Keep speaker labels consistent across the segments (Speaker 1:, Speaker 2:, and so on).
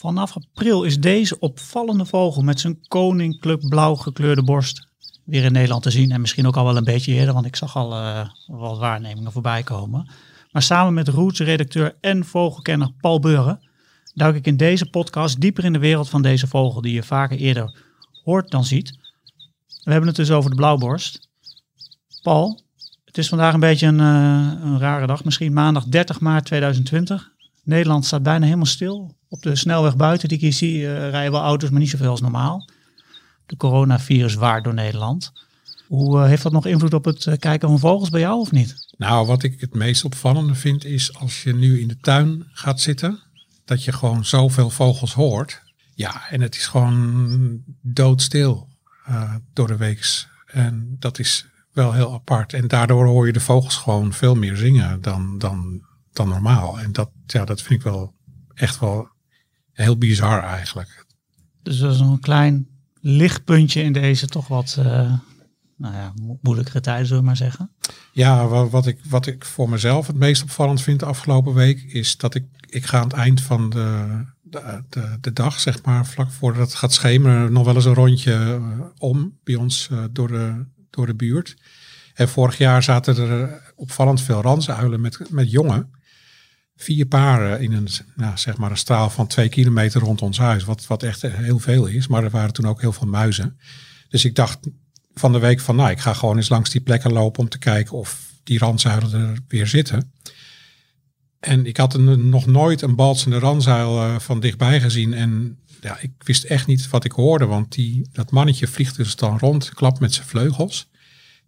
Speaker 1: Vanaf april is deze opvallende vogel met zijn koninklijk blauw gekleurde borst weer in Nederland te zien. En misschien ook al wel een beetje eerder, want ik zag al uh, wat waarnemingen voorbij komen. Maar samen met Roots-redacteur en vogelkenner Paul Beuren duik ik in deze podcast dieper in de wereld van deze vogel, die je vaker eerder hoort dan ziet. We hebben het dus over de blauwborst. Paul, het is vandaag een beetje een, uh, een rare dag, misschien maandag 30 maart 2020. Nederland staat bijna helemaal stil. Op de snelweg buiten die ik hier zie uh, rijden wel auto's, maar niet zoveel als normaal. De coronavirus waard door Nederland. Hoe uh, heeft dat nog invloed op het kijken van vogels bij jou of niet?
Speaker 2: Nou, wat ik het meest opvallende vind is als je nu in de tuin gaat zitten, dat je gewoon zoveel vogels hoort. Ja, en het is gewoon doodstil door de week. En dat is wel heel apart. En daardoor hoor je de vogels gewoon veel meer zingen dan, dan, dan normaal. En dat, ja, dat vind ik wel echt wel heel bizar eigenlijk.
Speaker 1: Dus dat is nog een klein lichtpuntje in deze toch wat uh, nou ja, moeilijkere tijden, zullen we maar zeggen.
Speaker 2: Ja, wat, wat, ik, wat ik voor mezelf het meest opvallend vind de afgelopen week, is dat ik, ik ga aan het eind van de, de, de, de dag, zeg maar, vlak voordat het gaat schemeren, nog wel eens een rondje uh, om bij ons uh, door, de, door de buurt. En vorig jaar zaten er opvallend veel ransuilen met, met jongen. Vier paren in een, nou, zeg maar een straal van twee kilometer rond ons huis. Wat, wat echt heel veel is. Maar er waren toen ook heel veel muizen. Dus ik dacht van de week van, nou, ik ga gewoon eens langs die plekken lopen om te kijken of die ranzuilen er weer zitten. En ik had nog nooit een balsende ranzuil uh, van dichtbij gezien. En ja, ik wist echt niet wat ik hoorde, want die, dat mannetje vliegt dus dan rond, klapt met zijn vleugels.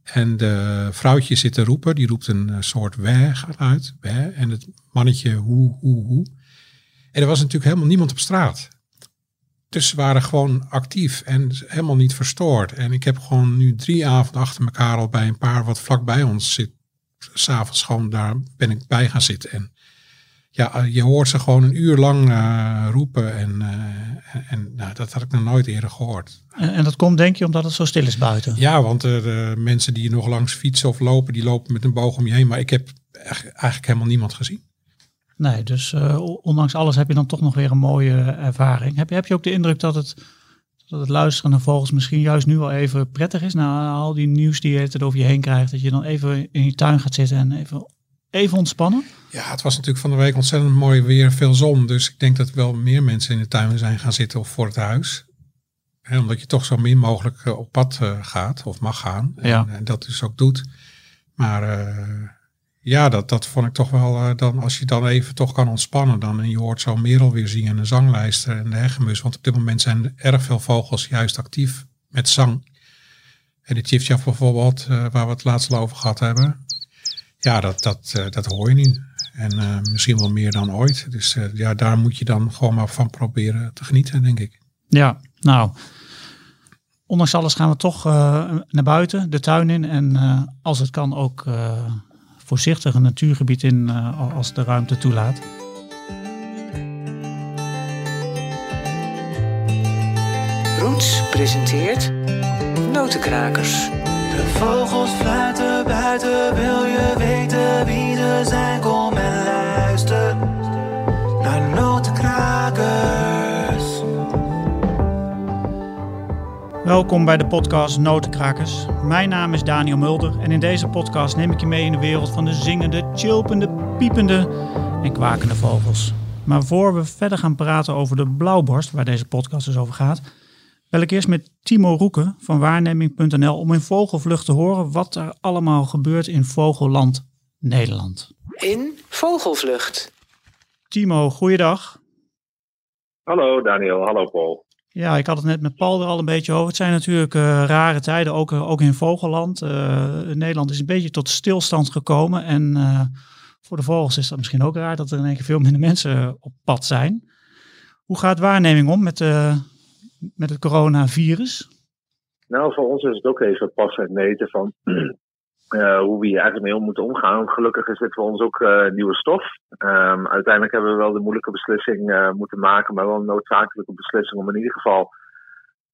Speaker 2: En de vrouwtje zit te roepen, die roept een soort weg uit. En het mannetje hoe, hoe, hoe. En er was natuurlijk helemaal niemand op straat. Dus ze waren gewoon actief en helemaal niet verstoord. En ik heb gewoon nu drie avonden achter elkaar al bij een paar wat vlak bij ons zit. S'avonds gewoon daar ben ik bij gaan zitten. En ja, je hoort ze gewoon een uur lang uh, roepen. En, en nou, dat had ik nog nooit eerder gehoord.
Speaker 1: En, en, dat komt denk je omdat het zo stil is buiten?
Speaker 2: Ja, want uh, de mensen die nog langs fietsen of lopen, die lopen met een boog om je heen. Maar ik heb eigenlijk helemaal niemand gezien.
Speaker 1: Nee, dus ondanks alles heb je dan toch nog weer een mooie ervaring. Heb je, heb je ook de indruk dat het, dat het luisteren naar vogels misschien juist nu wel even prettig is? Na al die nieuws die je het over je heen krijgt. Dat je dan even in je tuin gaat zitten en even even ontspannen?
Speaker 2: Ja, het was natuurlijk van de week ontzettend mooi weer, veel zon. Dus ik denk dat wel meer mensen in de tuin zijn gaan zitten of voor het huis. He, omdat je toch zo min mogelijk op pad uh, gaat of mag gaan.
Speaker 1: Ja.
Speaker 2: En, en, dat dus ook doet. Maar uh, ja, dat, dat vond ik toch wel, uh, dan, als je dan even toch kan ontspannen. Dan, en je hoort zo Merel weer zingen, de zanglijster en de hegemus. Want op dit moment zijn erg veel vogels juist actief met zang. En de tjifjaf bijvoorbeeld, waar we het laatst al over gehad hebben. Ja, dat, dat, dat hoor je nu. En uh, misschien wel meer dan ooit. Dus uh, ja, daar moet je dan gewoon maar van proberen te genieten, denk ik.
Speaker 1: Ja, nou, ondanks alles gaan we toch naar buiten, de tuin in. En als het kan ook voorzichtig een natuurgebied in als de ruimte toelaat.
Speaker 3: Roots presenteert Notenkrakers.
Speaker 4: De vogels fluiten buiten, wil je weten wie ze zijn? Kom
Speaker 1: Welkom bij de podcast Notenkrakers. Mijn naam is Daniel Mulder en in deze podcast neem ik je mee in de wereld van de zingende, chilpende, piepende en kwakende vogels. Maar voor we verder gaan praten over de blauwborst, waar deze podcast dus over gaat, bel ik eerst met Timo Roeken van waarneming.nl om in vogelvlucht te horen wat er allemaal gebeurt in Vogelland Nederland.
Speaker 3: In Vogelvlucht.
Speaker 1: Timo, goeiedag.
Speaker 5: Hallo Daniel, hallo Paul.
Speaker 1: Ja, ik had het net met Paul er al een beetje over. Het zijn natuurlijk uh, rare tijden, ook, ook in Vogelland. Uh, Nederland is een beetje tot stilstand gekomen. En voor de vogels is dat misschien ook raar dat er in één keer veel minder mensen op pad zijn. Hoe gaat waarneming om met met het coronavirus?
Speaker 5: Nou, voor ons is het ook even pas het meten van uh, hoe we hier eigenlijk mee om moeten omgaan. Gelukkig is dit voor ons ook uh, nieuwe stof. Um, uiteindelijk hebben we wel de moeilijke beslissing uh, moeten maken, maar wel een noodzakelijke beslissing om in ieder geval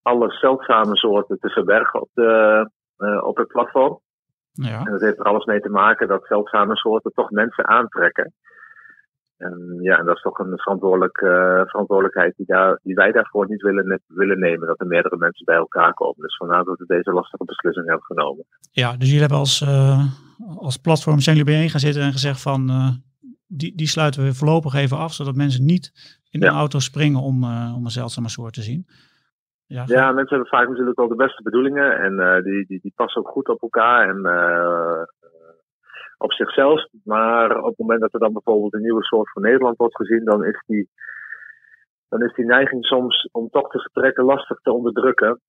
Speaker 5: alle zeldzame soorten te verbergen op, de, op het platform.
Speaker 1: Ja.
Speaker 5: En dat heeft er alles mee te maken dat zeldzame soorten toch mensen aantrekken. En ja, en dat is toch een verantwoordelijk, uh, verantwoordelijkheid die, daar, die wij daarvoor niet willen, willen nemen. Dat er meerdere mensen bij elkaar komen. Dus vandaar dat we deze lastige beslissing hebben genomen.
Speaker 1: Ja, dus jullie hebben als, uh, als platform zijn jullie bijeen gaan zitten en gezegd van uh, die, die sluiten we voorlopig even af. Zodat mensen niet in de ja. auto springen om, om een zeldzame soort te zien.
Speaker 5: Ja, ja, mensen hebben vaak natuurlijk wel de beste bedoelingen. En die, die, die passen ook goed op elkaar. En op zichzelf. Maar op het moment dat er dan bijvoorbeeld een nieuwe soort van Nederland wordt gezien, dan is die, dan is die neiging soms om toch te vertrekken lastig te onderdrukken.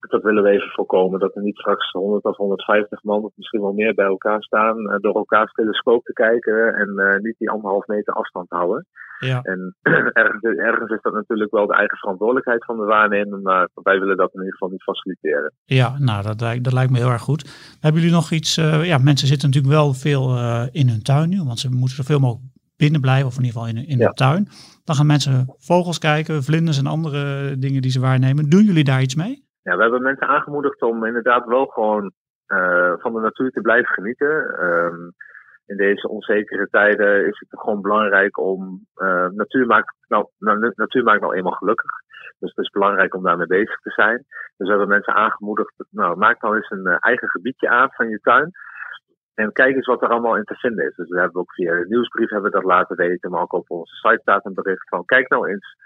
Speaker 5: Dat willen we even voorkomen. Dat er niet straks 100 of 150 man of misschien wel meer bij elkaar staan. Uh, door elkaars telescoop te kijken en uh, niet die anderhalf meter afstand houden. Ja. En ergens, ergens, is dat natuurlijk wel de eigen verantwoordelijkheid van de waarnemer. Maar wij willen dat in ieder geval niet faciliteren.
Speaker 1: Ja, nou dat, dat lijkt me heel erg goed. Hebben jullie nog iets? Uh, ja, mensen zitten natuurlijk wel veel in hun tuin nu. Want ze moeten zoveel mogelijk binnen blijven. Of in ieder geval in, in ja. de tuin. Dan gaan mensen vogels kijken, vlinders en andere dingen die ze waarnemen. Doen jullie daar iets mee?
Speaker 5: We hebben mensen aangemoedigd om inderdaad wel gewoon uh, van de natuur te blijven genieten. Um, in deze onzekere tijden is het gewoon belangrijk om. Uh, natuur, maakt nou, natuur maakt nou eenmaal gelukkig. Dus het is belangrijk om daarmee bezig te zijn. Dus we hebben mensen aangemoedigd. Nou, maak nou eens een uh, eigen gebiedje aan van je tuin. En kijk eens wat er allemaal in te vinden is. Dus we hebben ook via de nieuwsbrief hebben we dat laten weten. Maar ook op onze site staat een bericht van kijk nou eens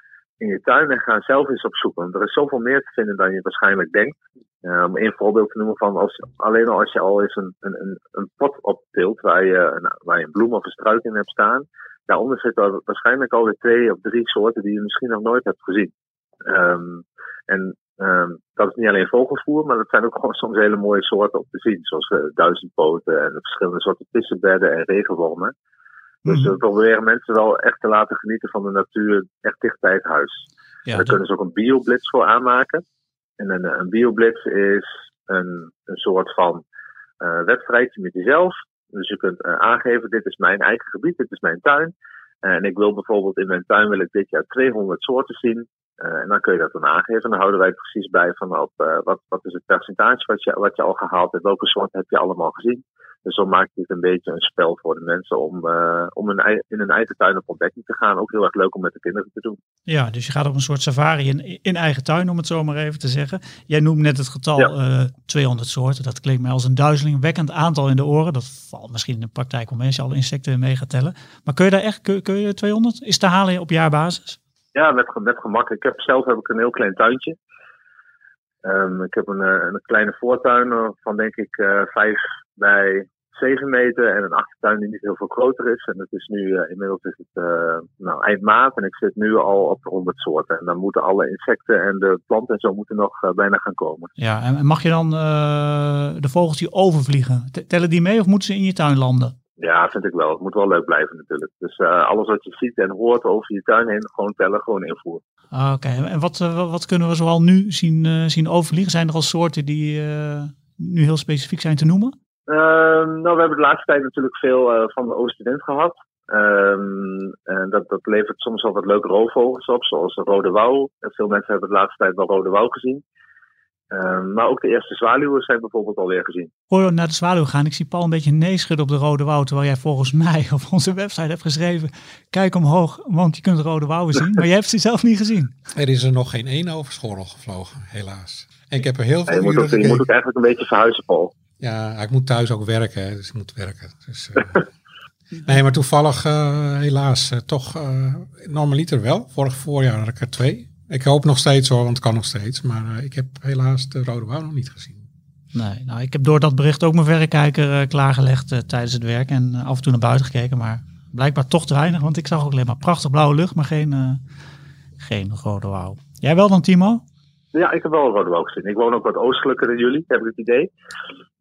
Speaker 5: in je tuin en ga zelf eens op zoek. Want er is zoveel meer te vinden dan je waarschijnlijk denkt. Uh, om een voorbeeld te noemen van als, alleen al als je al eens een, een, een pot optilt waar je, een, waar je een bloem of een struik in hebt staan. Daaronder zitten waarschijnlijk alweer twee of drie soorten die je misschien nog nooit hebt gezien. Um, en um, dat is niet alleen vogelvoer, maar dat zijn ook gewoon soms hele mooie soorten om te zien. Zoals uh, duizendpoten en verschillende soorten vissenbedden en regenwormen. Dus we proberen mensen wel echt te laten genieten van de natuur, echt dicht bij het huis. Ja, daar kunnen ze ook een bioblitz voor aanmaken. En een, een bioblitz is een, een soort van uh, wedstrijdje met jezelf. Dus je kunt uh, aangeven, dit is mijn eigen gebied, dit is mijn tuin. En ik wil bijvoorbeeld in mijn tuin wil ik dit jaar 200 soorten zien. Uh, en dan kun je dat dan aangeven. En dan houden wij precies bij van op, wat, wat is het percentage wat je, wat je al gehaald hebt. Welke soorten heb je allemaal gezien. Dus zo maakt het een beetje een spel voor de mensen om, uh, om in, in hun eigen tuin op ontdekking te gaan. Ook heel erg leuk om met de kinderen te doen.
Speaker 1: Ja, dus je gaat op een soort safari in, in eigen tuin, om het zo maar even te zeggen. Jij noemt net het getal ja. uh, 200 soorten. Dat klinkt mij als een duizelingwekkend aantal in de oren. Dat valt misschien in de praktijk om mensen alle insecten mee gaan tellen. Maar kun je daar echt, kun, kun je 200? Is te halen op jaarbasis?
Speaker 5: Ja, met, met gemak. Ik heb zelf heb ik een heel klein tuintje. Um, ik heb een, een kleine voortuin van denk ik uh, vijf bij 7 meter en een achtertuin die niet heel veel groter is. En het is nu, uh, inmiddels is het uh, nou, eind maart en ik zit nu al op de 100 soorten. En dan moeten alle insecten en de planten en zo moeten nog uh, bijna gaan komen.
Speaker 1: Ja, en mag je dan de vogels die overvliegen, tellen die mee of moeten ze in je tuin landen?
Speaker 5: Ja, vind ik wel. Het moet wel leuk blijven natuurlijk. Dus alles wat je ziet en hoort over je tuin heen, gewoon tellen, gewoon invoeren.
Speaker 1: Ah, Oké, okay. en wat, wat kunnen we zoal nu zien, zien overvliegen? Zijn er al soorten die nu heel specifiek zijn te noemen?
Speaker 5: Uh, nou, we hebben de laatste tijd natuurlijk veel uh, van de Oost-Wind gehad. Um, en dat, dat levert soms wel wat leuke roofvogels op, zoals de rode wouw. Veel mensen hebben de laatste tijd wel rode wouw gezien. Um, maar ook de eerste zwaluwen zijn bijvoorbeeld alweer gezien.
Speaker 1: Voor we naar de zwaluw gaan, ik zie Paul een beetje neeschudden op de rode wouw, terwijl jij volgens mij op onze website hebt geschreven, kijk omhoog, want je kunt de rode wouwen zien. maar jij hebt ze zelf niet gezien.
Speaker 2: Er is er nog geen één over schorrel gevlogen, helaas. En ik heb er heel veel
Speaker 5: ja, je, moet ook, je moet ook eigenlijk een beetje verhuizen, Paul.
Speaker 2: Ja, ik moet thuis ook werken, dus ik moet werken. Dus, uh, nee, maar toevallig uh, helaas uh, toch normaliter wel. Vorig voorjaar had ik er twee. Ik hoop nog steeds hoor, want het kan nog steeds. Maar ik heb helaas de Rode Wouw nog niet gezien.
Speaker 1: Nee, nou ik heb door dat bericht ook mijn verrekijker klaargelegd tijdens het werk. En af en toe naar buiten gekeken, maar blijkbaar toch te weinig. Want ik zag ook alleen maar prachtig blauwe lucht, maar geen, geen Rode Wouw. Jij wel dan Timo?
Speaker 5: Ja, ik heb wel een rode wouw gezien. Ik woon ook wat oostelijker dan jullie, heb ik het idee.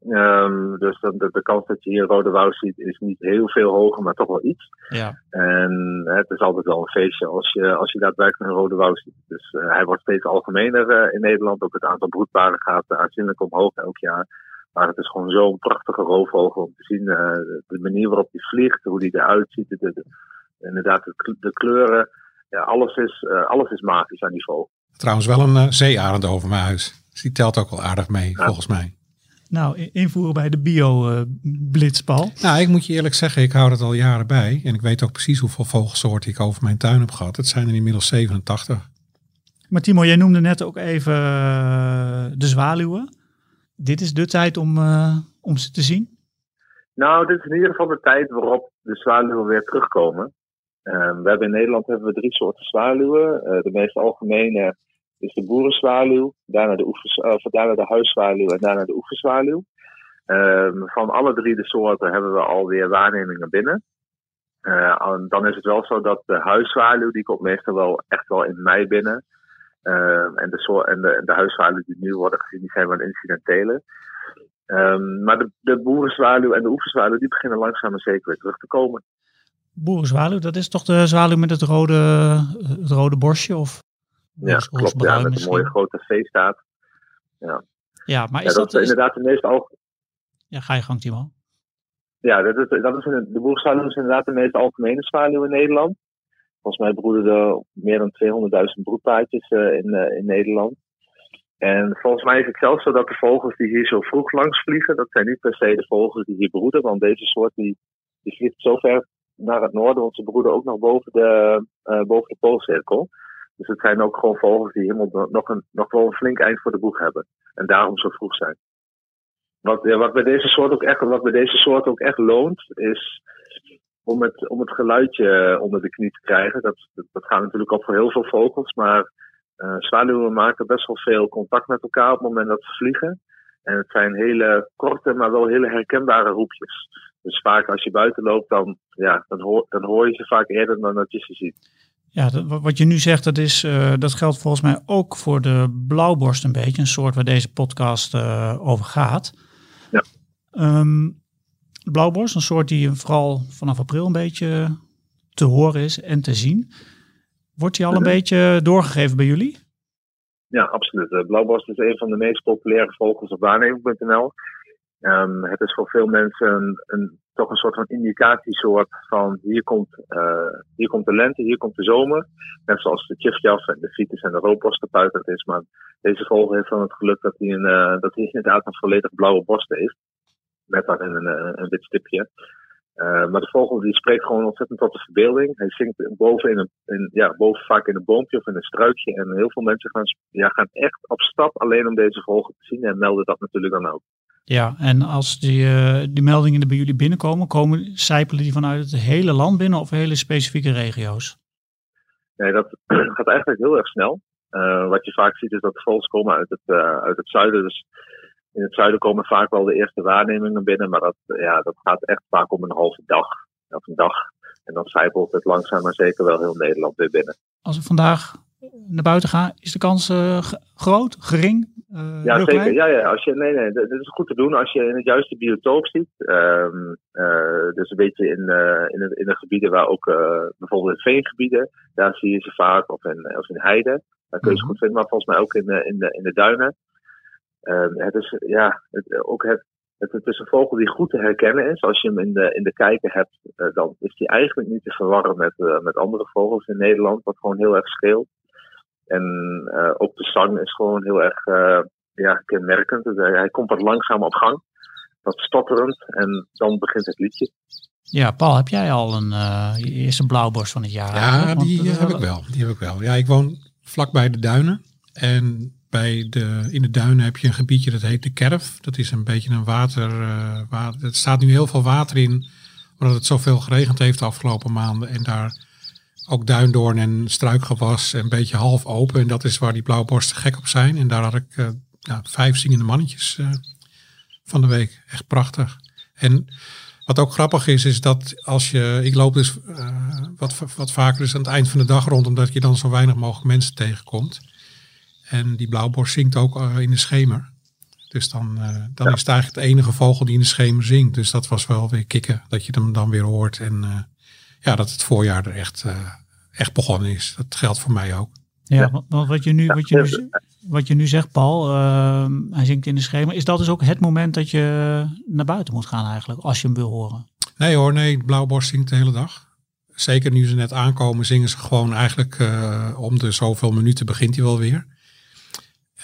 Speaker 5: Um, dus de, de, de, kans dat je hier rode wouw ziet is niet heel veel hoger, maar toch wel iets.
Speaker 1: Ja.
Speaker 5: En het is altijd wel een feestje als je, als je daadwerkelijk een rode wouw ziet. Dus uh, hij wordt steeds algemener uh, in Nederland. Ook het aantal broedparen gaat uh, aanzienlijk omhoog elk jaar. Maar het is gewoon zo'n prachtige roofvogel om te zien. de manier waarop hij vliegt, hoe hij eruit ziet. De, de, inderdaad, de, de, kleuren. Ja, alles, is, alles is magisch aan die vogel.
Speaker 2: Trouwens wel een zeearend over mijn huis. Dus die telt ook wel aardig mee, ja. volgens mij.
Speaker 1: Nou invoeren bij de bio-blitz, Paul?
Speaker 2: Nou, ik moet je eerlijk zeggen, ik hou dat al jaren bij. En ik weet ook precies hoeveel vogelsoorten ik over mijn tuin heb gehad. Het zijn er inmiddels 87.
Speaker 1: Maar Timo, jij noemde net ook even eh, de zwaluwen. Dit is de tijd om, eh, om ze te zien.
Speaker 5: Nou, dit is in ieder geval de tijd waarop de zwaluwen weer terugkomen. Ehm, we hebben in Nederland hebben we drie soorten zwaluwen. Eh, de meest algemene is de boerenzwaluw, daarna de, of daarna de huiszwaluw en daarna de oeverzwaluw. Ehm, van alle drie de soorten hebben we alweer waarnemingen binnen. Eh, en dan is het wel zo dat de huiszwaluw, die komt meestal wel echt wel in mei binnen. Ehm, en de, en de, huiszwaluw die nu worden gezien, die zijn wel incidentele. Ehm, maar de, de boerenzwaluw en de oeverzwaluw, die beginnen langzaam maar zeker weer terug te komen.
Speaker 1: Boerenzwaluw, dat is toch de zwaluw met het rode, het rode borstje? Of
Speaker 5: Ja, klopt. Ja, met een
Speaker 1: misschien?
Speaker 5: mooie grote V-staat.
Speaker 1: Ja, maar
Speaker 5: Ja,
Speaker 1: is
Speaker 5: dat
Speaker 1: dat...
Speaker 5: is
Speaker 1: is-
Speaker 5: inderdaad de meest algemene.
Speaker 1: Ja, ga je gang, Timo.
Speaker 5: Ja, dat is, dat is in, de boerenzwaluw is inderdaad de meest algemene zwaluw in Nederland. Volgens mij broeden er meer dan 200.000 broedpaardjes eh, in, eh, in Nederland. En volgens mij is het zelfs zo dat de vogels die hier zo vroeg langs vliegen, dat zijn niet per se de vogels die hier broeden, want deze soort die, die vliegt zo ver naar het noorden, want ze broeden ook nog boven de, eh, boven de poolcirkel. Dus het zijn ook gewoon vogels die helemaal nog, een, nog wel een flink eind voor de boeg hebben. En daarom zo vroeg zijn. Wat, wat, bij deze soort ook echt, wat bij deze soort ook echt loont, is om het, om het geluidje onder de knie te krijgen. Dat, dat, gaat natuurlijk ook voor heel veel vogels, maar eh zwaluwen maken best wel veel contact met elkaar op het moment dat ze vliegen. En het zijn hele korte, maar wel hele herkenbare roepjes. Dus vaak als je buiten loopt, dan, ja, dan, hoor, dan hoor je ze vaak eerder dan dat je ze ziet.
Speaker 1: Ja, dat- wat- je nu zegt, dat, is, eh, dat geldt volgens mij ook voor de blauwborst een beetje. Een soort waar deze podcast eh, over gaat.
Speaker 5: Ja.
Speaker 1: Ehm, blauwborst, een soort die vooral vanaf april een beetje te horen is en te zien. Wordt die al een
Speaker 5: Mhm.
Speaker 1: beetje doorgegeven bij jullie?
Speaker 5: Ja, absoluut. De blauwborst is een van de meest populaire vogels op waarneming.nl. Ehm, het is voor veel mensen een, een, toch een soort van indicatiesoort van hier komt, eh, hier komt de lente, hier komt de zomer. Net zoals de tjiftjaf en de fiets en de roodborst het is. Maar deze vogel heeft dan het geluk dat hij, een, eh, dat hij inderdaad een volledig blauwe borst heeft. Met daarin een, eh, een wit stipje. Maar de vogel die spreekt gewoon ontzettend tot de verbeelding. Hij zingt boven, in een, in, ja, boven vaak in een boompje of in een struikje. En heel veel mensen gaan, ja, gaan echt op stap alleen om deze vogel te zien en melden dat natuurlijk dan ook.
Speaker 1: Ja, en als die, eh, die meldingen er bij jullie binnenkomen, komen, zijpelen die vanuit het hele land binnen of hele specifieke regio's?
Speaker 5: Nee, dat gaat eigenlijk heel erg snel. Eh, wat je vaak ziet is dat vogels komen uit het, eh, uit het zuiden. Dus in het zuiden komen vaak wel de eerste waarnemingen binnen. Maar dat, ja, dat gaat echt vaak om een halve dag of een dag. En dan zijpelt het langzaam maar zeker wel heel Nederland weer binnen.
Speaker 1: Als ik vandaag naar buiten ga, is de kans g- groot, gering? Eh,
Speaker 5: Ja, zeker.
Speaker 1: klein?
Speaker 5: Ja, ja. Als je, nee, nee, dit dit is goed te doen als je in het juiste biotoop ziet. Ehm, eh, dus een beetje in, eh, in, de, in de gebieden waar ook bijvoorbeeld in veengebieden, daar zie je ze vaak, of in, of in heide. Daar kun je ze
Speaker 1: Mhm.
Speaker 5: goed vinden, maar volgens mij ook in, de- in, de, in de duinen. Ehm, het is, ja, het, ook het, het, het is een vogel die goed te herkennen is. Als je hem in de, in de kijker hebt, dan is hij eigenlijk niet te verwarren met, met andere vogels in Nederland, wat gewoon heel erg scheelt. En eh, ook de zang is gewoon heel erg eh, ja, kenmerkend. Dus, hij komt wat langzaam op gang, wat stotterend, en dan begint het liedje.
Speaker 1: Ja, Paul, heb jij al een eh, je eerste blauwborst van het jaar?
Speaker 2: Ja?
Speaker 1: Want
Speaker 2: die
Speaker 1: is
Speaker 2: eh, heb ik wel. Die heb ik wel. Ja, ik woon vlakbij de duinen. En bij de, in de duinen heb je een gebiedje dat heet de Kerf. Dat is een beetje een water, eh water. Er staat nu heel veel water in, omdat het zoveel geregend heeft de afgelopen maanden. En daar ook duindoorn en struikgewas een beetje half open. En dat is waar die blauwborsten gek op zijn. En daar had ik eh, ja, vijf zingende mannetjes eh, van de week. Echt prachtig. En wat ook grappig is, is dat als je. Ik loop dus eh, wat, wat vaker dus aan het eind van de dag rond, omdat je dan zo weinig mogelijk mensen tegenkomt. En die blauwborst zingt ook in de schemer. Dus dan, dan is het eigenlijk de enige vogel die in de schemer zingt. Dus dat was wel weer kicken, dat je hem dan weer hoort. En ja, dat het voorjaar er echt, echt begonnen is. Dat geldt voor mij ook.
Speaker 1: Ja, want- wat je nu, wat je nu, wat je nu zegt, Paul, ehm, hij zingt in de schema. Is dat dus ook het moment dat je naar buiten moet gaan eigenlijk, als je hem wil horen?
Speaker 2: Nee hoor, nee, blauwborst zingt de hele dag. Zeker nu ze net aankomen, zingen ze gewoon eigenlijk eh, om de zoveel minuten begint hij wel weer.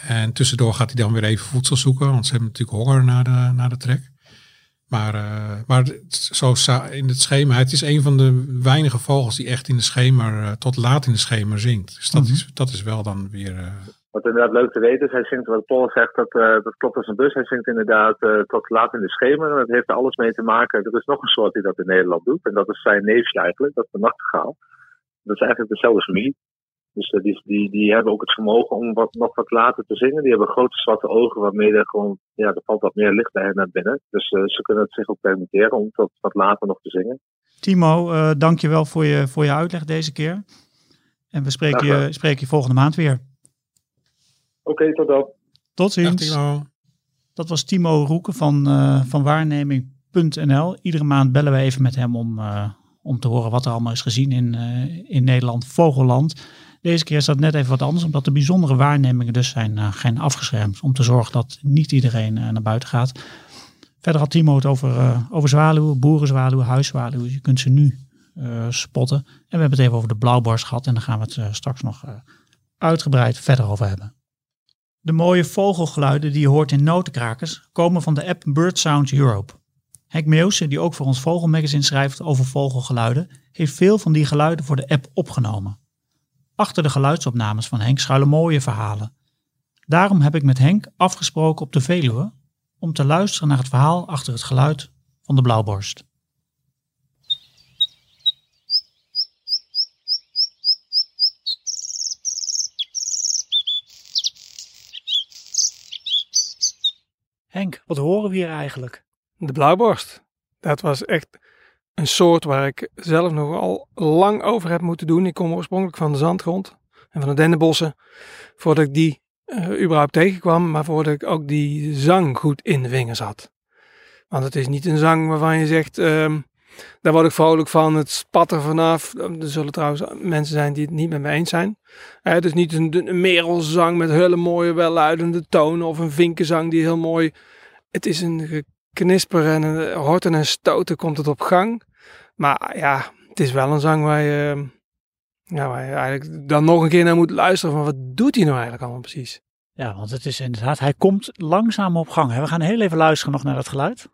Speaker 2: En tussendoor gaat hij dan weer even voedsel zoeken, want ze hebben natuurlijk honger na de, na de trek. Maar, uh, maar zo in het schema, het is een van de weinige vogels die echt in de schemer, uh, tot laat in de schemer zingt. Dus dat, mm -hmm. is, dat is wel dan weer... Uh...
Speaker 5: Wat inderdaad leuk te weten is, hij zingt, wat Paul zegt, dat, dat klopt als een bus. Hij zingt inderdaad tot laat in de schemer. En dat heeft er alles mee te maken. Er is nog een soort die dat in Nederland doet. En dat is zijn neefje eigenlijk, dat is de nachtegaal. Dat is eigenlijk dezelfde familie. Dus uh, die, die, die hebben ook het vermogen om wat, nog wat later te zingen. Die hebben grote zwarte ogen waarmee er gewoon, ja, er valt wat meer licht bij hen naar binnen. Dus uh, ze kunnen het zich ook permitteren om tot wat later nog te zingen.
Speaker 1: Timo, uh, dank je wel voor je, voor je uitleg deze keer. En we spreken, je, spreken je volgende maand weer.
Speaker 5: Oké, okay, tot dan.
Speaker 1: Tot ziens.
Speaker 2: Timo.
Speaker 1: Dat was Timo Roeken van, van waarneming.nl. Iedere maand bellen we even met hem om, om te horen wat er allemaal is gezien in, in Nederland, Vogelland. Deze keer is dat net even wat anders, omdat de bijzondere waarnemingen dus zijn, uh, geen afgeschermd. Om te zorgen dat niet iedereen uh, naar buiten gaat. Verder had Timo het over, uh, over zwaluwen, boerenzwaluwen, huiszwaluwen. Je kunt ze nu spotten. En we hebben het even over de blauwborst gehad. En daar gaan we het straks nog uitgebreid verder over hebben. De mooie vogelgeluiden die je hoort in notenkrakers komen van de app Bird Sound Europe. Henk Meeuwse, die ook voor ons Vogelmagazine schrijft over vogelgeluiden, heeft veel van die geluiden voor de app opgenomen. Achter de geluidsopnames van Henk schuilen mooie verhalen. Daarom heb ik met Henk afgesproken op de Veluwe om te luisteren naar het verhaal achter het geluid van de blauwborst. Henk, wat horen we hier eigenlijk?
Speaker 6: De blauwborst. Dat was echt een soort waar ik zelf nogal lang over heb moeten doen. Ik kom oorspronkelijk van de zandgrond en van de dennenbossen. Voordat ik die uh, überhaupt tegenkwam, maar voordat ik ook die zang goed in de vingers had. Want het is niet een zang waarvan je zegt, um, daar word ik vrolijk van, het spat er vanaf. Er zullen trouwens mensen zijn die het niet met me eens zijn. Uh, het is niet een, een merelzang met hele mooie, welluidende tonen of een vinkenzang die heel mooi... Het is een geknisper en horten en stoten komt het op gang. Maar ja, het is wel een zang waar je, ja, eigenlijk dan nog een keer naar moet luisteren van wat doet hij nou eigenlijk allemaal precies.
Speaker 1: Ja, want het is inderdaad, hij komt langzaam op gang. We gaan heel even luisteren nog naar dat geluid.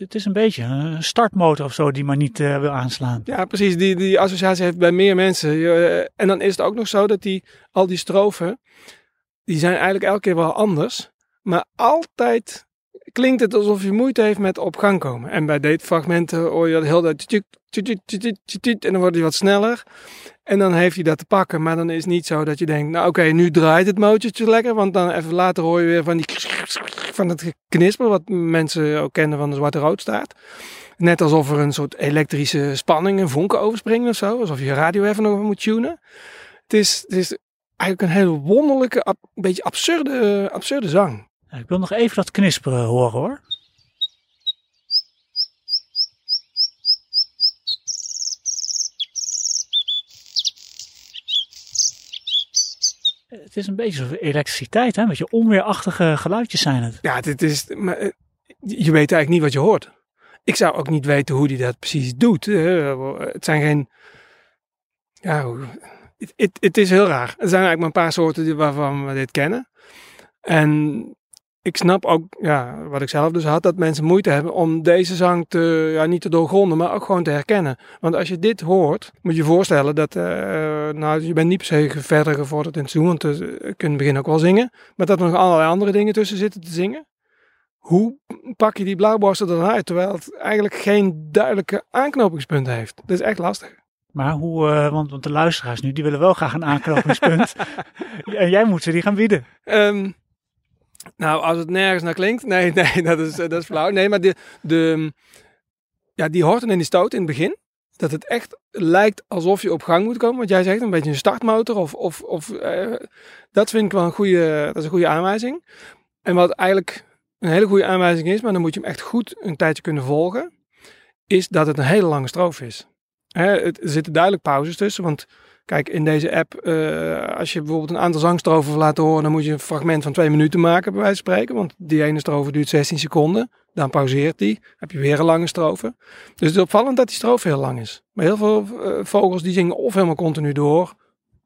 Speaker 1: Het, is een beetje een startmotor of zo die maar niet uh, wil aanslaan.
Speaker 6: Ja, precies. Die, die associatie heeft bij meer mensen. Uh, en dan is het ook nog zo dat die, al die strofen, die zijn eigenlijk elke keer wel anders. Maar altijd klinkt het alsof je moeite heeft met op gang komen. En bij deze fragmenten hoor je dat heel dat en dan wordt hij wat sneller. En dan heeft hij dat te pakken. Maar dan is het niet zo dat je denkt, nou oké, nu draait het motortje lekker. Want dan even later hoor je weer van die van het knisper, wat mensen ook kennen van de zwarte roodstaart. Net alsof er een soort elektrische spanning, een vonken overspringen of zo. Alsof je radio even nog moet tunen. Het is, het is eigenlijk een hele wonderlijke, een beetje absurde, absurde zang.
Speaker 1: Ik wil nog even dat knisperen horen hoor. Het is een beetje elektriciteit, hè? Een beetje onweerachtige geluidjes zijn het.
Speaker 6: Ja, dit is, maar, eh, je weet eigenlijk niet wat je hoort. Ik zou ook niet weten hoe hij dat precies doet. Het zijn geen. Ja, het, het is heel raar. Er zijn eigenlijk maar een paar soorten waarvan we dit kennen. En ik snap ook, ja, wat ik zelf dus had, dat mensen moeite hebben om deze zang te, ja, niet te doorgronden, maar ook gewoon te herkennen. Want als je dit hoort, moet je je voorstellen dat, uh, nou, je bent niet per se verder gevorderd in het zingen, want je kunt in het begin ook wel zingen, maar dat er nog allerlei andere dingen tussen zitten te zingen. Hoe pak je die blauwborsten dan uit, terwijl het eigenlijk geen duidelijke aanknopingspunt heeft? Dat is echt lastig.
Speaker 1: Maar hoe, uh, want, want de luisteraars nu, die willen wel graag een aanknopingspunt. en jij moet ze die gaan bieden.
Speaker 6: Um, nou, als het nergens naar klinkt. Nee, nee, dat is, dat is flauw. Nee, maar de, de, ja, die horten en die stoot in het begin. Dat het echt lijkt alsof je op gang moet komen. Wat jij zegt, een beetje een startmotor. Of, of, of uh, dat vind ik wel een goede, dat is een goede aanwijzing. En wat eigenlijk een hele goede aanwijzing is, maar dan moet je hem echt goed een tijdje kunnen volgen. Is dat het een hele lange stroof is. Hè, het, er zitten duidelijk pauzes tussen. Want Kijk, in deze app, uh, als je bijvoorbeeld een aantal zangstrofen wil laten horen, dan moet je een fragment van twee minuten maken, bij wijze van spreken. Want die ene strofe duurt 16 seconden. Dan pauzeert die. Heb je weer een lange strofe. Dus het is opvallend dat die strofe heel lang is. Maar heel veel eh, vogels die zingen of helemaal continu door.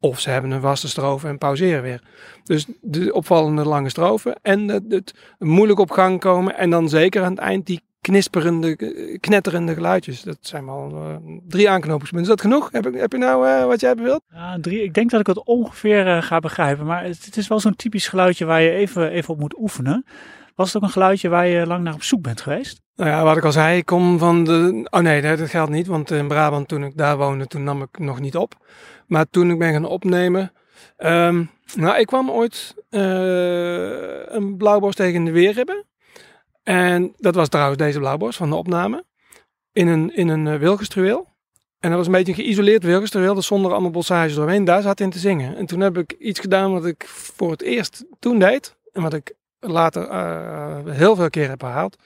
Speaker 6: Of ze hebben een vaste strofe en pauzeren weer. Dus de opvallende lange strofe. En het, het moeilijk op gang komen. En dan zeker aan het eind die knisperende, eh, knetterende geluidjes. Dat zijn wel eh, drie aanknopingspunten. Is dat genoeg? Heb, ik- heb je nou eh, wat jij hebben wilt?
Speaker 1: Ja, drie, ik denk dat ik het ongeveer ga begrijpen. Maar het, het is wel zo'n typisch geluidje waar je even, even op moet oefenen. Was het ook een geluidje waar je lang naar op zoek bent geweest?
Speaker 6: Nou ja, wat ik al zei, ik kom van de... Oh nee, dat geldt niet, want in Brabant toen ik daar woonde, toen nam ik nog niet op. Maar toen ik ben gaan opnemen... ehm, nou, ik kwam ooit een blauwborst tegen in de weerribben. En dat was trouwens deze blauwborst van de opname. In een, in een eh, wilgestruweel. En dat was een beetje een geïsoleerd wilgestruweel, dus zonder allemaal bossages doorheen. Daar zat in te zingen. En toen heb ik iets gedaan wat ik voor het eerst toen deed. En wat ik later eh, heel veel keer heb herhaald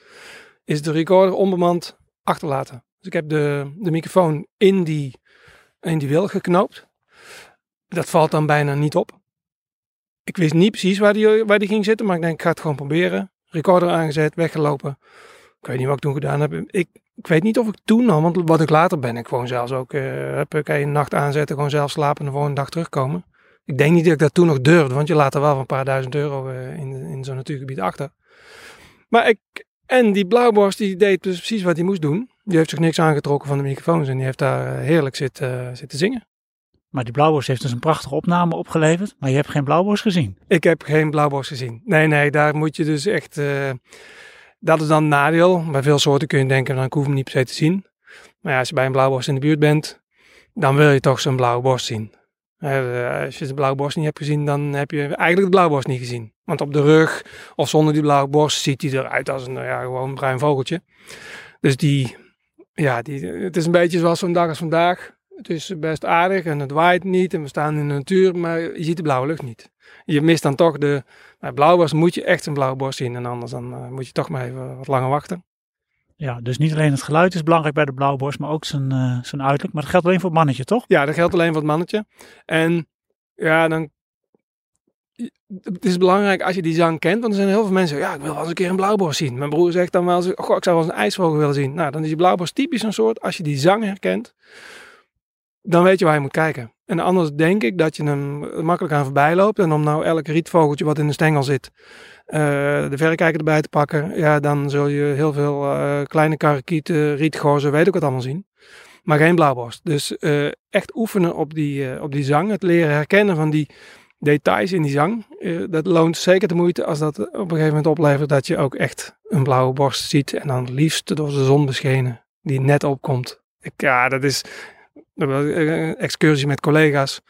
Speaker 6: is de recorder onbemand achterlaten. Dus ik heb de, de microfoon in die, in die wil geknoopt. Dat valt dan bijna niet op. Ik wist niet precies waar die, waar die ging zitten, maar ik denk ik ga het gewoon proberen. Recorder aangezet, weggelopen. Ik weet niet wat ik toen gedaan heb. Ik, weet niet of ik toen al, want wat ik later ben, ik gewoon zelfs ook, eh heb ik een nacht aanzetten, gewoon zelf slapen en de volgende dag terugkomen. Ik denk niet dat ik dat toen nog durfde, want je laat er wel van een paar duizend euro eh, in, in zo'n natuurgebied achter. Maar ik, en die blauwborst die deed dus precies wat hij moest doen. Die heeft zich niks aangetrokken van de microfoons en die heeft daar eh, heerlijk zitten, zitten zingen.
Speaker 1: Maar die blauwborst heeft dus een prachtige opname opgeleverd. Maar je hebt geen blauwborst gezien.
Speaker 6: Ik heb geen blauwborst gezien. Nee, nee, daar moet je dus echt... eh, dat is dan een nadeel. Bij veel soorten kun je denken, dan ik hoef hem niet per se te zien. Maar ja, als je bij een blauwborst in de buurt bent, dan wil je toch zo'n blauwe borst zien. Eh, als je de blauwe borst niet hebt gezien, dan heb je eigenlijk de blauwe borst niet gezien. Want op de rug of zonder die blauwe borst ziet hij eruit als een nou ja, gewoon een bruin vogeltje. Dus die, ja, die, het is een beetje zoals zo'n dag als vandaag. Het is best aardig en het waait niet en we staan in de natuur, maar je ziet de blauwe lucht niet. Je mist dan toch de, bij blauwborst moet je echt een blauwe borst zien en anders dan eh, moet je toch maar even wat langer wachten.
Speaker 1: Ja, dus niet alleen het geluid is belangrijk bij de blauwborst, maar ook zijn, eh, zijn uiterlijk. Maar dat geldt alleen voor het mannetje, toch?
Speaker 6: Ja, dat geldt alleen voor het mannetje. En ja, dan. Het is belangrijk als je die zang kent, want er zijn heel veel mensen. Ja, ik wil wel eens een keer een blauwborst zien. Mijn broer zegt dan wel eens: Goh, ik zou wel eens een ijsvogel willen zien. Nou, dan is die blauwborst typisch een soort. Als je die zang herkent, dan weet je waar je moet kijken. En anders denk ik dat je hem makkelijk aan voorbij loopt. En om nou elk rietvogeltje wat in de stengel zit, eh, de verrekijker erbij te pakken. Ja, dan zul je heel veel eh, kleine karakieten, rietgorzen, weet ik wat allemaal zien. Maar geen blauwborst. Dus eh, echt oefenen op die, op die zang. Het leren herkennen van die details in die zang. dat loont zeker de moeite als dat op een gegeven moment oplevert dat je ook echt een blauwe borst ziet. En dan liefst door de zon beschenen. Die net opkomt. Ik, ja, dat is excursie met collega's.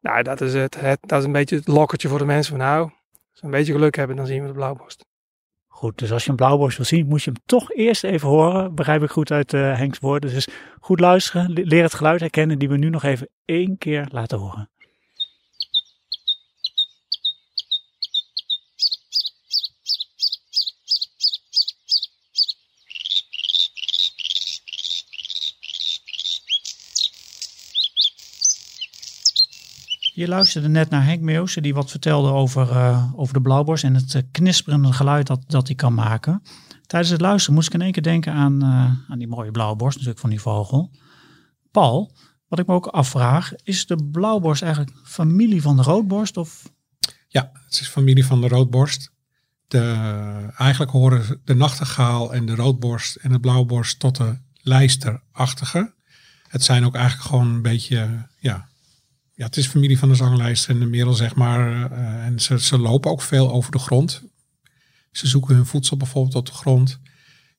Speaker 6: Nou, dat is het, het. Dat is een beetje het lokkertje voor de mensen van nou, als we een beetje geluk hebben, dan zien we de blauwborst.
Speaker 1: Goed, dus als je een blauwborst wil zien, moet je hem toch eerst even horen. Begrijp ik goed uit eh Henks woorden. Dus goed luisteren, le- leer het geluid herkennen die we nu nog even één keer laten horen. Je luisterde net naar Henk Meeuwse, die wat vertelde over, eh, over de blauwborst en het eh, knisperende geluid dat, dat kan maken. Tijdens het luisteren moest ik in één keer denken aan, eh, aan die mooie blauwborst, natuurlijk van die vogel. Paul, wat ik me ook afvraag, is de blauwborst eigenlijk familie van de roodborst? Of
Speaker 2: Ja, het is familie van de roodborst. De, eigenlijk horen de nachtegaal en de roodborst en de blauwborst tot de lijsterachtige. Het zijn ook eigenlijk gewoon een beetje, ja, ja het is familie van de zanglijster en de merel, zeg maar. Eh, en ze, ze lopen ook veel over de grond. Ze zoeken hun voedsel bijvoorbeeld op de grond.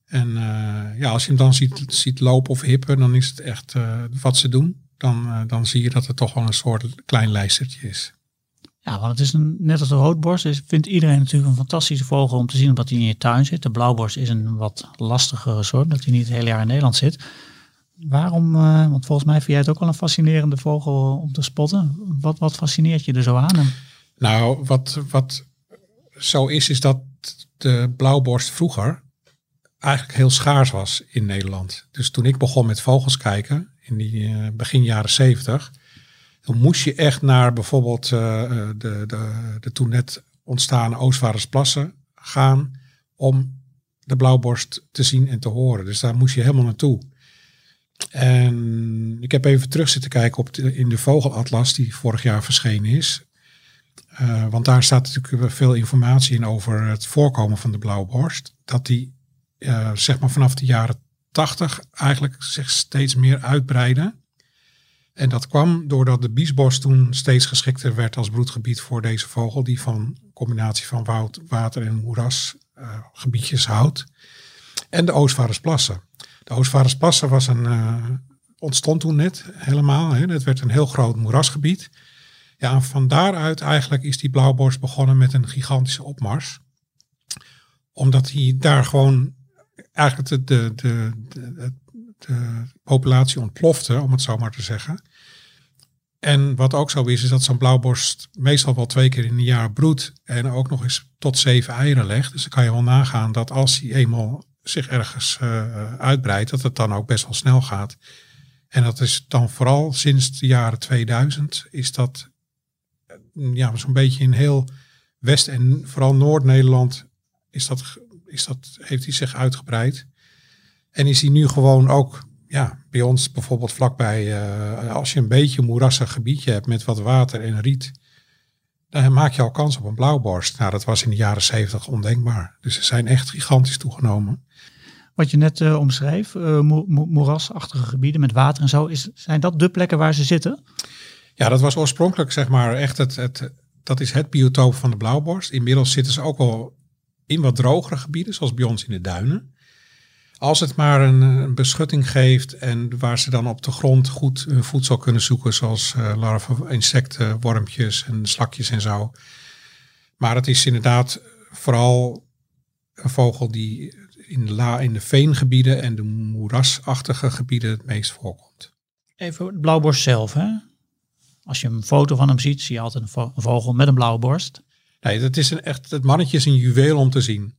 Speaker 2: En eh, ja, als je hem dan ziet, ziet lopen of hippen, dan is het echt eh, wat ze doen. Dan, dan zie je dat het toch wel een soort klein lijstertje is.
Speaker 1: Ja, want het is een, net als de roodborst, is, vindt iedereen natuurlijk een fantastische vogel om te zien omdat hij in je tuin zit. De blauwborst is een wat lastigere soort, dat hij niet het hele jaar in Nederland zit. Waarom, eh, want volgens mij vind jij het ook wel een fascinerende vogel om te spotten. Wat, wat fascineert je er zo aan?
Speaker 2: Nou, wat, wat zo is, is dat de blauwborst vroeger eigenlijk heel schaars was in Nederland. Dus toen ik begon met vogels kijken, in die eh, begin jaren zeventig, dan moest je echt naar bijvoorbeeld eh, de, de, de toen net ontstane Oostvaardersplassen gaan om de blauwborst te zien en te horen. Dus daar moest je helemaal naartoe. En ik heb even terug zitten kijken op in de vogelatlas die vorig jaar verschenen is. Uh, want daar staat natuurlijk veel informatie in over het voorkomen van de blauwborst. Dat die uh, zeg maar vanaf de jaren 80 eigenlijk zich steeds meer uitbreiden. En dat kwam doordat de biesbos toen steeds geschikter werd als broedgebied voor deze vogel, die van combinatie van woud, water en moerasgebiedjes uh, houdt. En de Oostvaardersplassen. De was een, uh, ontstond toen net helemaal. Hè. Het werd een heel groot moerasgebied. Ja, van daaruit eigenlijk is die blauwborst begonnen met een gigantische opmars. Omdat hij daar gewoon eigenlijk de, de, de, de, de populatie ontplofte, om het zo maar te zeggen. En wat ook zo is, is dat zo'n blauwborst meestal wel twee keer in een jaar broedt en ook nog eens tot zeven eieren legt. Dus dan kan je wel nagaan dat als hij eenmaal zich ergens uh, uitbreidt, dat het dan ook best wel snel gaat. En dat is dan vooral sinds de jaren 2000 is dat ja, zo'n beetje in heel West- en vooral Noord-Nederland is dat, is dat, heeft hij zich uitgebreid. En is hij nu gewoon ook ja, bij ons bijvoorbeeld vlakbij, uh, als je een beetje een moerassig gebiedje hebt met wat water en riet, dan maak je al kans op een blauwborst. Nou, dat was in de jaren zeventig ondenkbaar. Dus ze zijn echt gigantisch toegenomen.
Speaker 1: Wat je net uh, omschreef, uh, mo moerasachtige gebieden met water en zo, is, zijn dat de plekken waar ze zitten?
Speaker 2: Ja, dat was oorspronkelijk zeg maar echt het, het, dat is het biotoop van de blauwborst. Inmiddels zitten ze ook wel in wat drogere gebieden, zoals bij ons in de duinen. Als het maar een, een, beschutting geeft en waar ze dan op de grond goed hun voedsel kunnen zoeken, zoals uh, larven, insecten, wormpjes en slakjes en zo. Maar het is inderdaad vooral een vogel die in de, la, in de veengebieden en de moerasachtige gebieden het meest voorkomt.
Speaker 1: Even het blauwborst zelf, hè? Als je een foto van hem ziet, zie je altijd een, vo een vogel met een blauwe borst.
Speaker 2: Nee, dat is een echt, het mannetje is een juweel om te zien.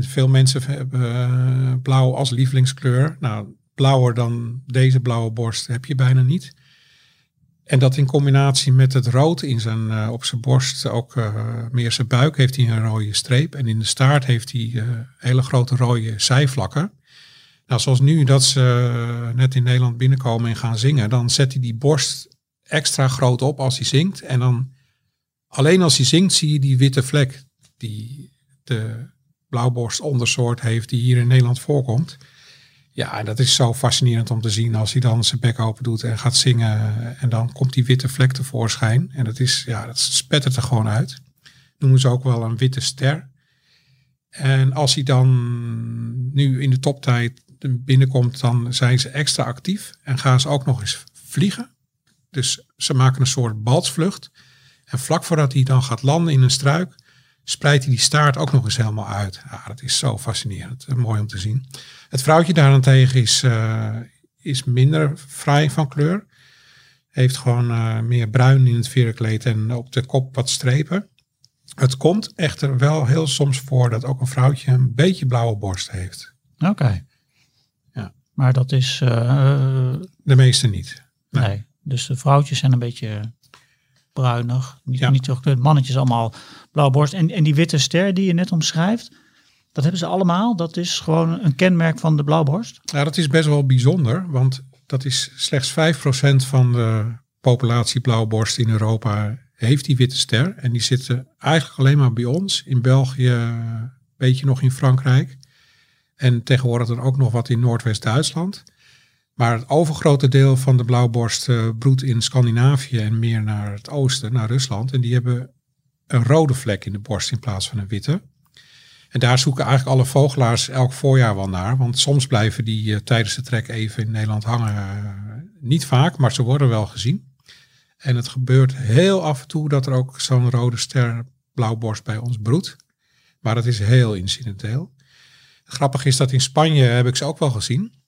Speaker 2: Veel mensen hebben uh, blauw als lievelingskleur. Nou, blauwer dan deze blauwe borst heb je bijna niet. En dat in combinatie met het rood in zijn, uh, op zijn borst, ook uh, meer zijn buik, heeft hij een rode streep. En in de staart heeft hij hele grote rode zijvlakken. Nou, zoals nu dat ze net in Nederland binnenkomen en gaan zingen, dan zet hij die borst extra groot op als hij zingt. En dan alleen als hij zingt zie je die witte vlek die de blauwborst ondersoort heeft die hier in Nederland voorkomt. Ja, en dat is zo fascinerend om te zien als hij dan zijn bek open doet en gaat zingen. En dan komt die witte vlek tevoorschijn. En dat is, ja, dat spettert er gewoon uit. Noemen ze ook wel een witte ster. En als hij dan nu in de toptijd binnenkomt, dan zijn ze extra actief en gaan ze ook nog eens vliegen. Dus ze maken een soort balsvlucht. En vlak voordat hij dan gaat landen in een struik, spreidt hij die staart ook nog eens helemaal uit. Ja, dat is zo fascinerend. Mooi om te zien. Het vrouwtje daarentegen is, uh, is minder fraai van kleur. Heeft gewoon uh, meer bruin in het veerkleed en op de kop wat strepen. Het komt echter wel heel soms voor dat ook een vrouwtje een beetje blauwe borst heeft.
Speaker 1: Oké. Okay.
Speaker 2: Ja.
Speaker 1: Maar dat is... Uh,
Speaker 2: de meeste niet.
Speaker 1: Nee. nee. Dus de vrouwtjes zijn een beetje bruinig. Niet, ja. niet zo gekleurd. Mannetjes allemaal blauwe borst. En, en die witte ster die je net omschrijft, dat hebben ze allemaal. Dat is gewoon een kenmerk van de blauwborst.
Speaker 2: Ja, dat is best wel bijzonder. Want dat is slechts 5% van de populatie blauwborst in Europa heeft die witte ster. En die zitten eigenlijk alleen maar bij ons. In België, een beetje nog in Frankrijk. En tegenwoordig dan ook nog wat in Noordwest-Duitsland. Maar het overgrote deel van de blauwborst uh, broedt in Scandinavië en meer naar het oosten, naar Rusland. En die hebben een rode vlek in de borst in plaats van een witte. En daar zoeken eigenlijk alle vogelaars elk voorjaar wel naar. Want soms blijven die uh, tijdens de trek even in Nederland hangen. Uh, niet vaak, maar ze worden wel gezien. En het gebeurt heel af en toe dat er ook zo'n rode ster blauwborst bij ons broedt. Maar dat is heel incidenteel. Grappig is dat in Spanje heb ik ze ook wel gezien.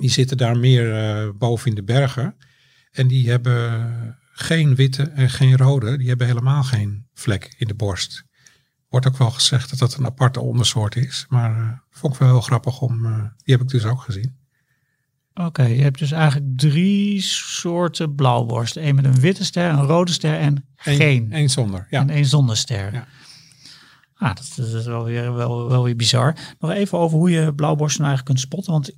Speaker 2: Die zitten daar meer uh, boven in de bergen. En die hebben geen witte en geen rode. Die hebben helemaal geen vlek in de borst. Wordt ook wel gezegd dat dat een aparte ondersoort is. Maar uh, vond ik wel heel grappig om. Uh, die heb ik dus ook gezien.
Speaker 1: Oké, okay, je hebt dus eigenlijk drie soorten blauwborst. Eén met een witte ster, een rode ster en
Speaker 2: Eén,
Speaker 1: geen.
Speaker 2: Eén zonder, ja.
Speaker 1: En één zonder ster.
Speaker 2: Ja.
Speaker 1: Ah, dat, dat is wel weer, wel, wel weer bizar. Nog even over hoe je blauwborsten nou eigenlijk kunt spotten. Want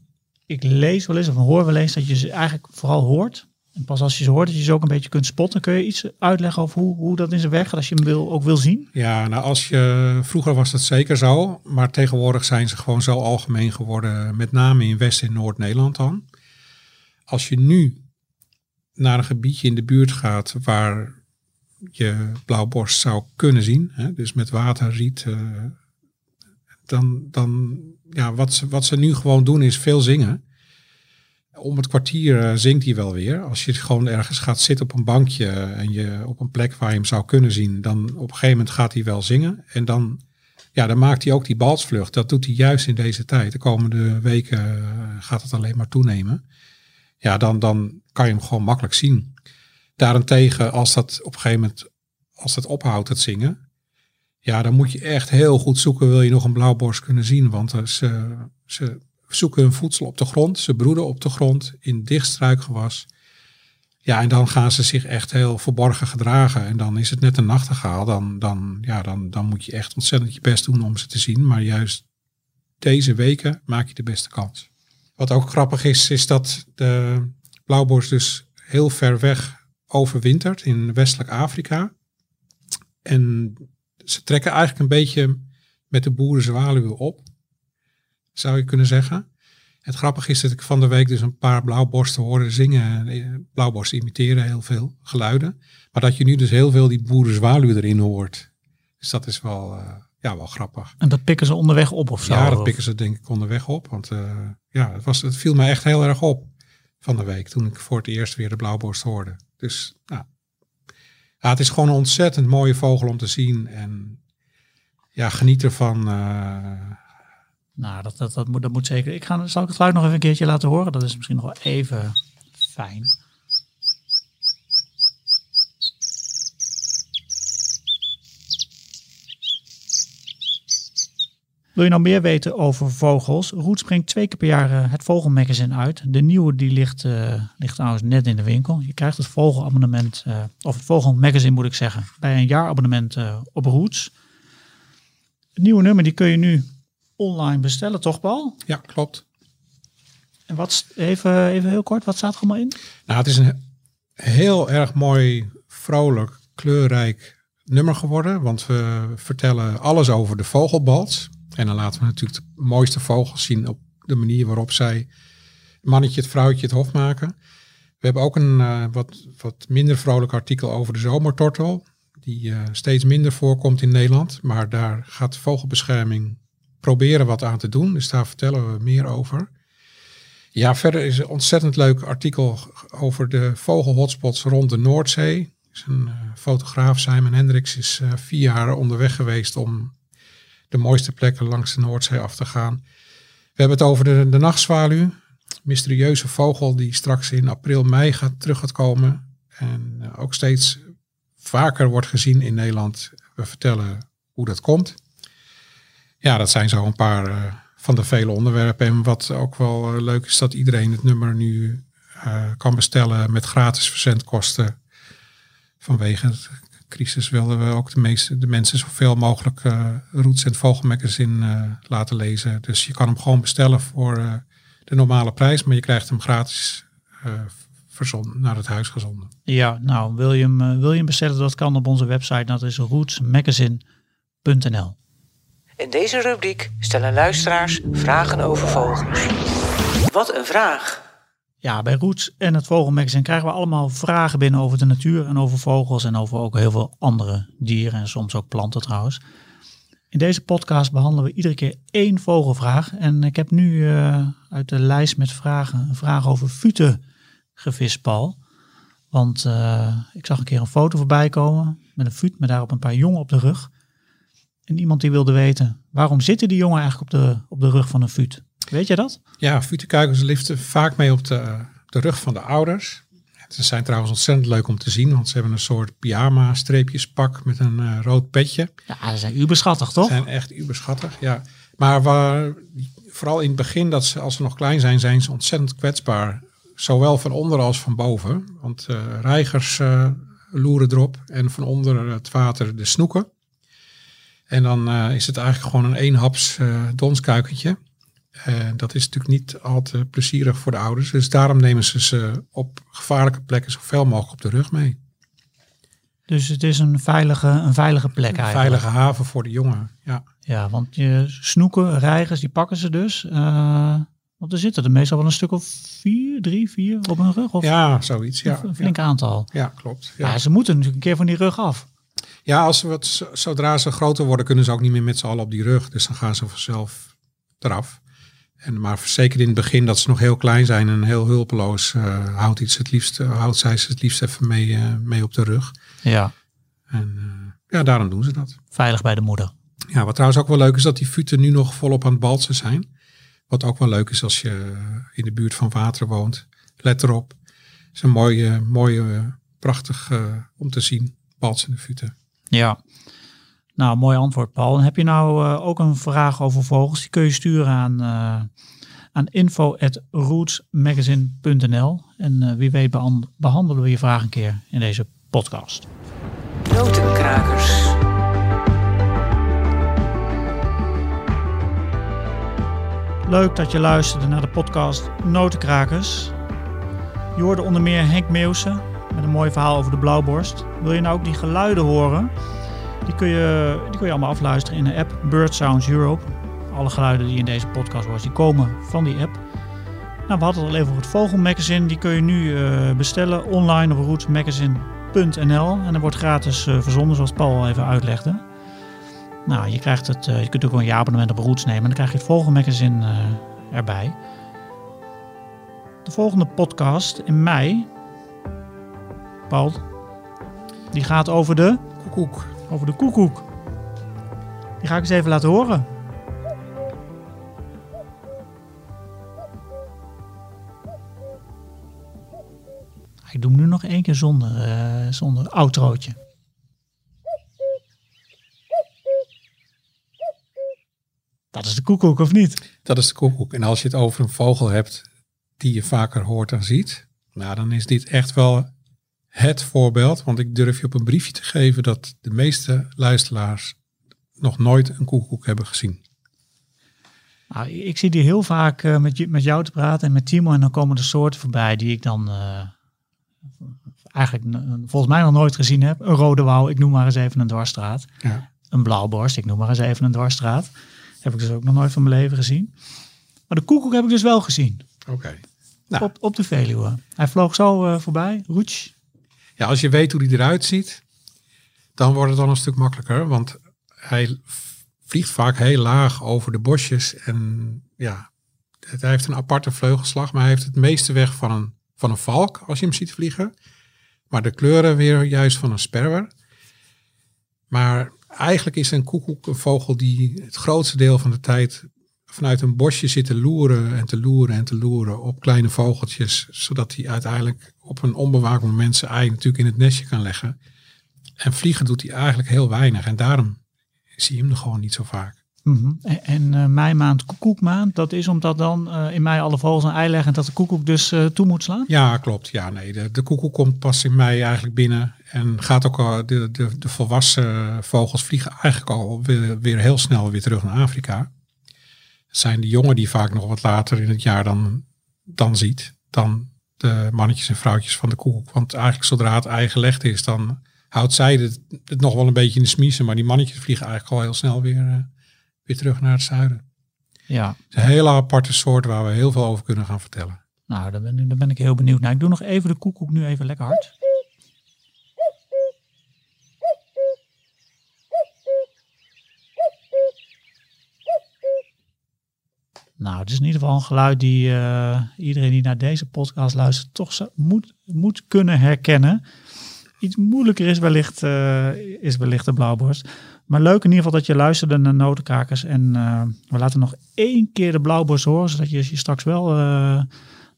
Speaker 1: ik lees wel eens of hoor wel eens dat je ze eigenlijk vooral hoort. En pas als je ze hoort dat je ze ook een beetje kunt spotten. Kun je iets uitleggen over hoe, hoe dat in zijn werk gaat als je hem wil, ook wil zien?
Speaker 2: Ja, nou als je, vroeger was dat zeker zo, maar tegenwoordig zijn ze gewoon zo algemeen geworden, met name in West- en Noord-Nederland dan. Als je nu naar een gebiedje in de buurt gaat waar je blauwborst zou kunnen zien, hè, dus met waterriet, eh, dan, dan ja, wat ze, wat ze nu gewoon doen is veel zingen. Om het kwartier eh, zingt hij wel weer. Als je gewoon ergens gaat zitten op een bankje en je op een plek waar je hem zou kunnen zien, dan op een gegeven moment gaat hij wel zingen. En dan, ja, dan maakt hij ook die balsvlucht. Dat doet hij juist in deze tijd. De komende weken eh, gaat het alleen maar toenemen. Ja, dan, dan kan je hem gewoon makkelijk zien. Daarentegen, als dat op een gegeven moment, als dat ophoudt, het zingen, ja, dan moet je echt heel goed zoeken, wil je nog een blauwborst kunnen zien. Want eh, ze, ze zoeken hun voedsel op de grond, ze broeden op de grond in dicht struikgewas. Ja, en dan gaan ze zich echt heel verborgen gedragen. En dan is het net een nachtegaal. Dan, dan, ja, dan, dan moet je echt ontzettend je best doen om ze te zien. Maar juist deze weken maak je de beste kans. Wat ook grappig is, is dat de blauwborst dus heel ver weg overwintert in westelijk Afrika. En ze trekken eigenlijk een beetje met de boerenzwaluwen op, zou je kunnen zeggen. Het grappige is dat ik van de week dus een paar blauwborsten hoorde zingen. Blauwborsten imiteren heel veel geluiden. Maar dat je nu dus heel veel die boerenzwaluwen erin hoort. Dus dat is wel, uh, ja, wel grappig.
Speaker 1: En dat pikken ze onderweg op of zo?
Speaker 2: Ja, dat pikken ze denk ik onderweg op. Want uh, ja, het, was, het viel me echt heel erg op van de week. Toen ik voor het eerst weer de blauwborst hoorde. Dus nou, het is gewoon een ontzettend mooie vogel om te zien. En ja, geniet ervan. Uh...
Speaker 1: Nou, dat, dat, dat, moet, dat moet zeker. Ik ga, zal ik het geluid nog even een keertje laten horen? Dat is misschien nog wel even fijn. Wil je nou meer weten over vogels? Roots brengt twee keer per jaar uh, het Vogelmagazine uit. De nieuwe die ligt, uh, ligt trouwens net in de winkel. Je krijgt het vogelabonnement, uh, of het Vogelmagazine moet ik zeggen, bij een jaarabonnement op Roots. Het nieuwe nummer die kun je nu online bestellen, toch Paul?
Speaker 2: Ja, klopt.
Speaker 1: En wat, even, even heel kort, wat staat er allemaal in?
Speaker 2: Nou, het is een heel erg mooi, vrolijk, kleurrijk nummer geworden. Want we vertellen alles over de vogelbals. En dan laten we natuurlijk de mooiste vogels zien op de manier waarop zij mannetje, het vrouwtje het hof maken. We hebben ook een uh, wat, wat minder vrolijk artikel over de zomertortel. Die uh, steeds minder voorkomt in Nederland. Maar daar gaat vogelbescherming proberen wat aan te doen. Dus daar vertellen we meer over. Ja, verder is een ontzettend leuk artikel over de vogelhotspots rond de Noordzee. Een uh, fotograaf, Simon Hendricks, is vier jaar onderweg geweest om de mooiste plekken langs de Noordzee af te gaan. We hebben het over de, de nachtzwaluw, mysterieuze vogel die straks in april, mei gaat, terug gaat komen. En uh, ook steeds vaker wordt gezien in Nederland. We vertellen hoe dat komt. Ja, dat zijn zo een paar uh, van de vele onderwerpen. En wat ook wel uh, leuk is, dat iedereen het nummer nu kan bestellen met gratis verzendkosten. Vanwege het crisis wilden we ook de, meeste, de mensen zoveel mogelijk uh, Roots en Vogelmagazine uh, laten lezen. Dus je kan hem gewoon bestellen voor uh, de normale prijs, maar je krijgt hem gratis verzonden, naar het huis gezonden.
Speaker 1: Ja, nou wil je, hem, wil je hem bestellen, dat kan op onze website, dat is rootsmagazine.nl.
Speaker 3: In deze rubriek stellen luisteraars vragen over vogels. Wat een vraag!
Speaker 1: Ja, bij Roots en het Vogelmagazine krijgen we allemaal vragen binnen over de natuur en over vogels en over ook heel veel andere dieren en soms ook planten trouwens. In deze podcast behandelen we iedere keer één vogelvraag. En ik heb nu uh, uit de lijst met vragen een vraag over futen gevist, Paul. Want uh, ik zag een keer een foto voorbij komen met een fut met daarop een paar jongen op de rug. En iemand die wilde weten, waarom zitten die jongen eigenlijk op de, op de rug van een fut? Weet je dat?
Speaker 2: Ja, futenkuikens liften vaak mee op de, de rug van de ouders. Ze zijn trouwens ontzettend leuk om te zien, want ze hebben een soort pyjama-streepjespak met een uh, rood petje.
Speaker 1: Ja, ze zijn uberschattig, toch?
Speaker 2: Ze zijn echt uberschattig, ja. Maar waar, vooral in het begin, dat ze, als ze nog klein zijn, zijn ze ontzettend kwetsbaar. Zowel van onder als van boven. Want uh, reigers uh, loeren erop en van onder het water de snoeken. En dan eh, is het eigenlijk gewoon een eenhaps eh donskuikentje. En dat is natuurlijk niet al te plezierig voor de ouders. Dus daarom nemen ze ze op gevaarlijke plekken zoveel mogelijk op de rug mee.
Speaker 1: Dus het is een veilige, een veilige plek
Speaker 2: Een
Speaker 1: eigenlijk.
Speaker 2: veilige haven voor de jongen. Ja,
Speaker 1: Ja, want je snoeken, reigers, die pakken ze dus. Eh, want er zitten er meestal wel een stuk of vier, drie, vier op hun rug. Of
Speaker 2: ja zoiets. Ja,
Speaker 1: een
Speaker 2: ja.
Speaker 1: flink aantal.
Speaker 2: ja klopt.
Speaker 1: Ja. Ze moeten natuurlijk een keer van die rug af.
Speaker 2: Ja, als ze wat, zo- zodra ze groter worden, kunnen ze ook niet meer met z'n allen op die rug. Dus dan gaan ze vanzelf eraf. En, maar zeker in het begin dat ze nog heel klein zijn en heel hulpeloos, eh, houdt, iets het liefst, eh, houdt zij ze het liefst even mee, eh, mee op de rug.
Speaker 1: Ja,
Speaker 2: En ja, daarom doen ze dat.
Speaker 1: veilig bij de moeder.
Speaker 2: Ja, wat trouwens ook wel leuk is dat die futen nu nog volop aan het balsen zijn. Wat ook wel leuk is als je in de buurt van water woont. Let erop. Het is een mooie, mooie prachtig om te zien, balsende futen.
Speaker 1: Ja. Nou, mooi antwoord, Paul. En heb je nou eh, ook een vraag over vogels? Die kun je sturen aan, eh aan info.rootsmagazine.nl. En eh, wie weet behan- behandelen we je vraag een keer in deze podcast.
Speaker 3: Notenkrakers.
Speaker 1: Leuk dat je luisterde naar de podcast Notenkrakers. Je hoorde onder meer Henk Meeuwsen met een mooi verhaal over de blauwborst. Wil je nou ook die geluiden horen? Die kun je, die kun je allemaal afluisteren in de app Bird Sounds Europe. Alle geluiden die in deze podcast hoort, die komen van die app. Nou, we hadden het al even over het Vogelmagazine. Die kun je nu eh, bestellen online op rootsmagazine.nl. En dat wordt gratis eh, verzonden, zoals Paul al even uitlegde. Nou, je krijgt het, eh, je kunt ook een jaarabonnement op Roots nemen. En dan krijg je het Vogelmagazine erbij. De volgende podcast in mei, Paul, die gaat over de,
Speaker 2: Koekoek.
Speaker 1: Over de koekoek. Die ga ik eens even laten horen. Ik doe hem nu nog één keer zonder, eh, zonder outrootje. Dat is de koekoek, of niet?
Speaker 2: Dat is de koekoek. En als je het over een vogel hebt die je vaker hoort dan ziet, nou, dan is dit echt wel het voorbeeld. Want ik durf je op een briefje te geven dat de meeste luisteraars nog nooit een koekoek hebben gezien.
Speaker 1: Nou, ik zie die heel vaak eh, met, met jou te praten en met Timo. En dan komen er soorten voorbij die ik dan eh, eigenlijk volgens mij nog nooit gezien heb. Een rode wouw, ik noem maar eens even een dwarsstraat.
Speaker 2: Ja.
Speaker 1: Een blauwborst, ik noem maar eens even een dwarsstraat. Heb ik dus ook nog nooit van mijn leven gezien. Maar de koekoek heb ik dus wel gezien.
Speaker 2: Oké. Nou.
Speaker 1: Op, op de Veluwe. Hij vloog zo eh, voorbij. Roets.
Speaker 2: Ja, als je weet hoe die eruit ziet, dan wordt het al een stuk makkelijker. Want hij vliegt vaak heel laag over de bosjes. En ja, hij heeft een aparte vleugelslag, maar hij heeft het meeste weg van een, van een valk als je hem ziet vliegen. Maar de kleuren weer juist van een sperwer. Maar eigenlijk is een koekoek een vogel die het grootste deel van de tijd vanuit een bosje zit te loeren en te loeren en te loeren op kleine vogeltjes. Zodat hij uiteindelijk op een onbewaakt moment zijn ei natuurlijk in het nestje kan leggen. En vliegen doet hij eigenlijk heel weinig. En daarom zie je hem er gewoon niet zo vaak.
Speaker 1: Mhm. En, en eh, mei maand koekoekmaand. Dat is omdat dan eh, in mei alle vogels een ei leggen. En dat de koekoek dus eh, toe moet slaan.
Speaker 2: Ja, klopt. Ja, nee, de, de koekoek komt pas in mei eigenlijk binnen. En gaat ook al, de, de, de volwassen vogels vliegen eigenlijk al weer, weer heel snel weer terug naar Afrika. Zijn de jongen die vaak nog wat later in het jaar dan, dan ziet. Dan de mannetjes en vrouwtjes van de koekoek. Want eigenlijk zodra het ei gelegd is, dan houdt zij het, het nog wel een beetje in de smiezen. Maar die mannetjes vliegen eigenlijk al heel snel weer, eh, weer terug naar het zuiden.
Speaker 1: Ja.
Speaker 2: Het is een hele aparte soort waar we heel veel over kunnen gaan vertellen.
Speaker 1: Nou, daar ben, ik- daar ben ik heel benieuwd naar. Ik doe nog even de koekoek nu even lekker hard. Nou, het is in ieder geval een geluid die eh, iedereen die naar deze podcast luistert toch moet, moet kunnen herkennen. Iets moeilijker is wellicht, eh, is wellicht de blauwborst. Maar leuk in ieder geval dat je luisterde naar Notenkrakers. En eh, we laten nog één keer de blauwborst horen, zodat je, je straks wel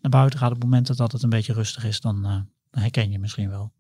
Speaker 1: naar buiten gaat op momenten dat het een beetje rustig is, dan herken je misschien wel.